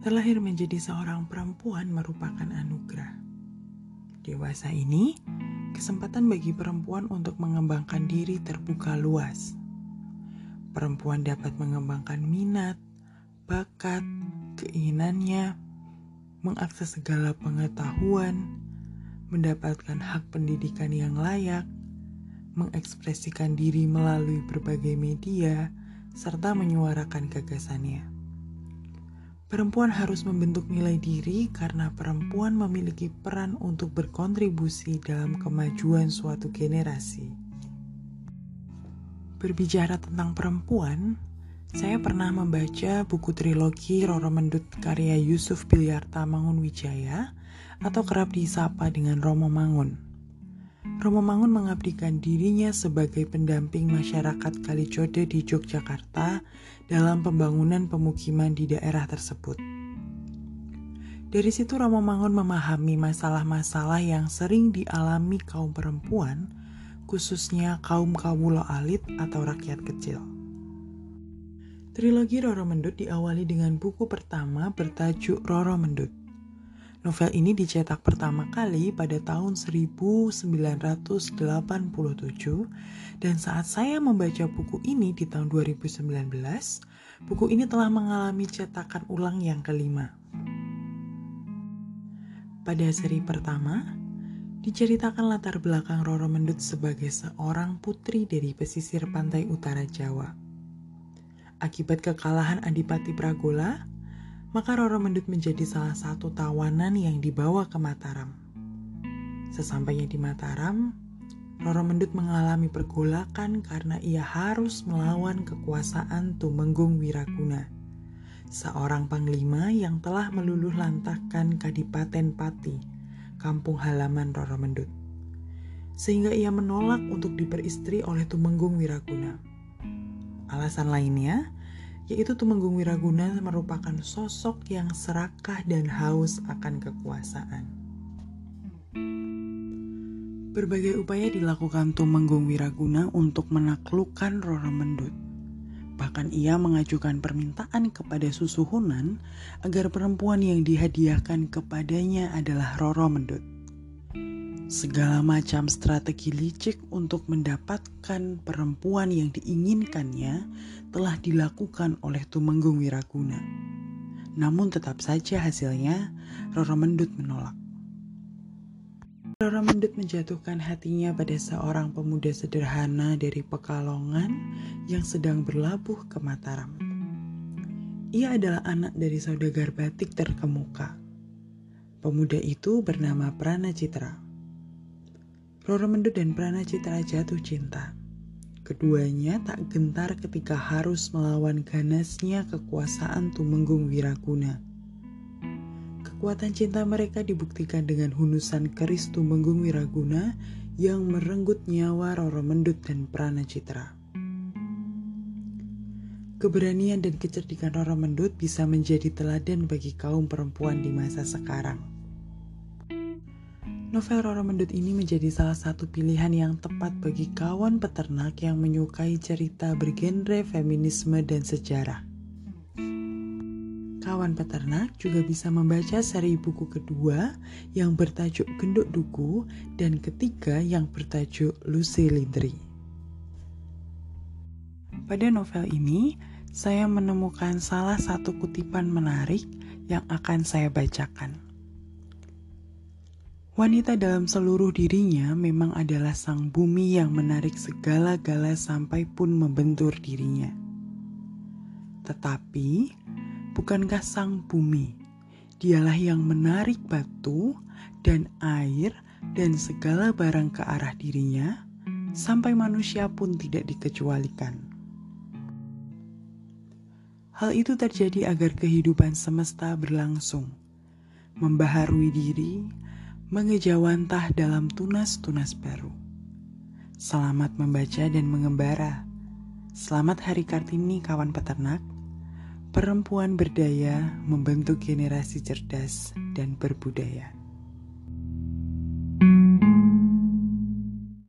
Terlahir menjadi seorang perempuan merupakan anugerah. Dewasa ini, kesempatan bagi perempuan untuk mengembangkan diri terbuka luas. Perempuan dapat mengembangkan minat, bakat, keinginannya, mengakses segala pengetahuan, mendapatkan hak pendidikan yang layak, mengekspresikan diri melalui berbagai media, serta menyuarakan gagasannya. Perempuan harus membentuk nilai diri karena perempuan memiliki peran untuk berkontribusi dalam kemajuan suatu generasi. Berbicara tentang perempuan, saya pernah membaca buku trilogi Roro Mendut karya Yusuf Bilyarta Mangunwijaya atau kerap disapa dengan Romo Mangun. Romo Mangun mengabdikan dirinya sebagai pendamping masyarakat Kalicode di Yogyakarta dalam pembangunan pemukiman di daerah tersebut. Dari situ Romo Mangun memahami masalah-masalah yang sering dialami kaum perempuan, khususnya kaum kawulo alit atau rakyat kecil. Trilogi Roro Mendut diawali dengan buku pertama bertajuk Roro Mendut. Novel ini dicetak pertama kali pada tahun 1987 dan saat saya membaca buku ini di tahun 2019, buku ini telah mengalami cetakan ulang yang kelima. Pada seri pertama, diceritakan latar belakang Roro Mendut sebagai seorang putri dari pesisir pantai utara Jawa. Akibat kekalahan Adipati Pragola, maka Roro Mendut menjadi salah satu tawanan yang dibawa ke Mataram. Sesampainya di Mataram, Roro Mendut mengalami pergolakan karena ia harus melawan kekuasaan Tumenggung Wiraguna, seorang panglima yang telah meluluh lantahkan Kadipaten Pati, kampung halaman Roro Mendut. Sehingga ia menolak untuk diperistri oleh Tumenggung Wiraguna. Alasan lainnya, yaitu Tumenggung Wiraguna merupakan sosok yang serakah dan haus akan kekuasaan. Berbagai upaya dilakukan Tumenggung Wiraguna untuk menaklukkan Roro Mendut. Bahkan ia mengajukan permintaan kepada Susuhunan agar perempuan yang dihadiahkan kepadanya adalah Roro Mendut. Segala macam strategi licik untuk mendapatkan perempuan yang diinginkannya telah dilakukan oleh Tumenggung Wiraguna. Namun tetap saja hasilnya Roro Mendut menolak. Roro Mendut menjatuhkan hatinya pada seorang pemuda sederhana dari Pekalongan yang sedang berlabuh ke Mataram. Ia adalah anak dari saudagar batik terkemuka. Pemuda itu bernama Prana Citra. Roro Mendut dan Prana Citra jatuh cinta. Keduanya tak gentar ketika harus melawan ganasnya kekuasaan Tumenggung Wiraguna. Kekuatan cinta mereka dibuktikan dengan hunusan keris Tumenggung Wiraguna yang merenggut nyawa Roro Mendut dan Prana Citra. Keberanian dan kecerdikan Roro Mendut bisa menjadi teladan bagi kaum perempuan di masa sekarang. Novel Roro Mendut ini menjadi salah satu pilihan yang tepat bagi kawan peternak yang menyukai cerita bergenre feminisme dan sejarah. Kawan peternak juga bisa membaca seri buku kedua yang bertajuk Genduk Duku dan ketiga yang bertajuk Lucy Lindri. Pada novel ini, saya menemukan salah satu kutipan menarik yang akan saya bacakan. Wanita dalam seluruh dirinya memang adalah sang bumi yang menarik segala-gala sampai pun membentur dirinya. Tetapi, bukankah sang bumi, dialah yang menarik batu dan air dan segala barang ke arah dirinya, sampai manusia pun tidak dikecualikan. Hal itu terjadi agar kehidupan semesta berlangsung, membaharui diri, mengejawantah dalam tunas-tunas baru. Selamat membaca dan mengembara. Selamat Hari Kartini kawan peternak. Perempuan berdaya membentuk generasi cerdas dan berbudaya.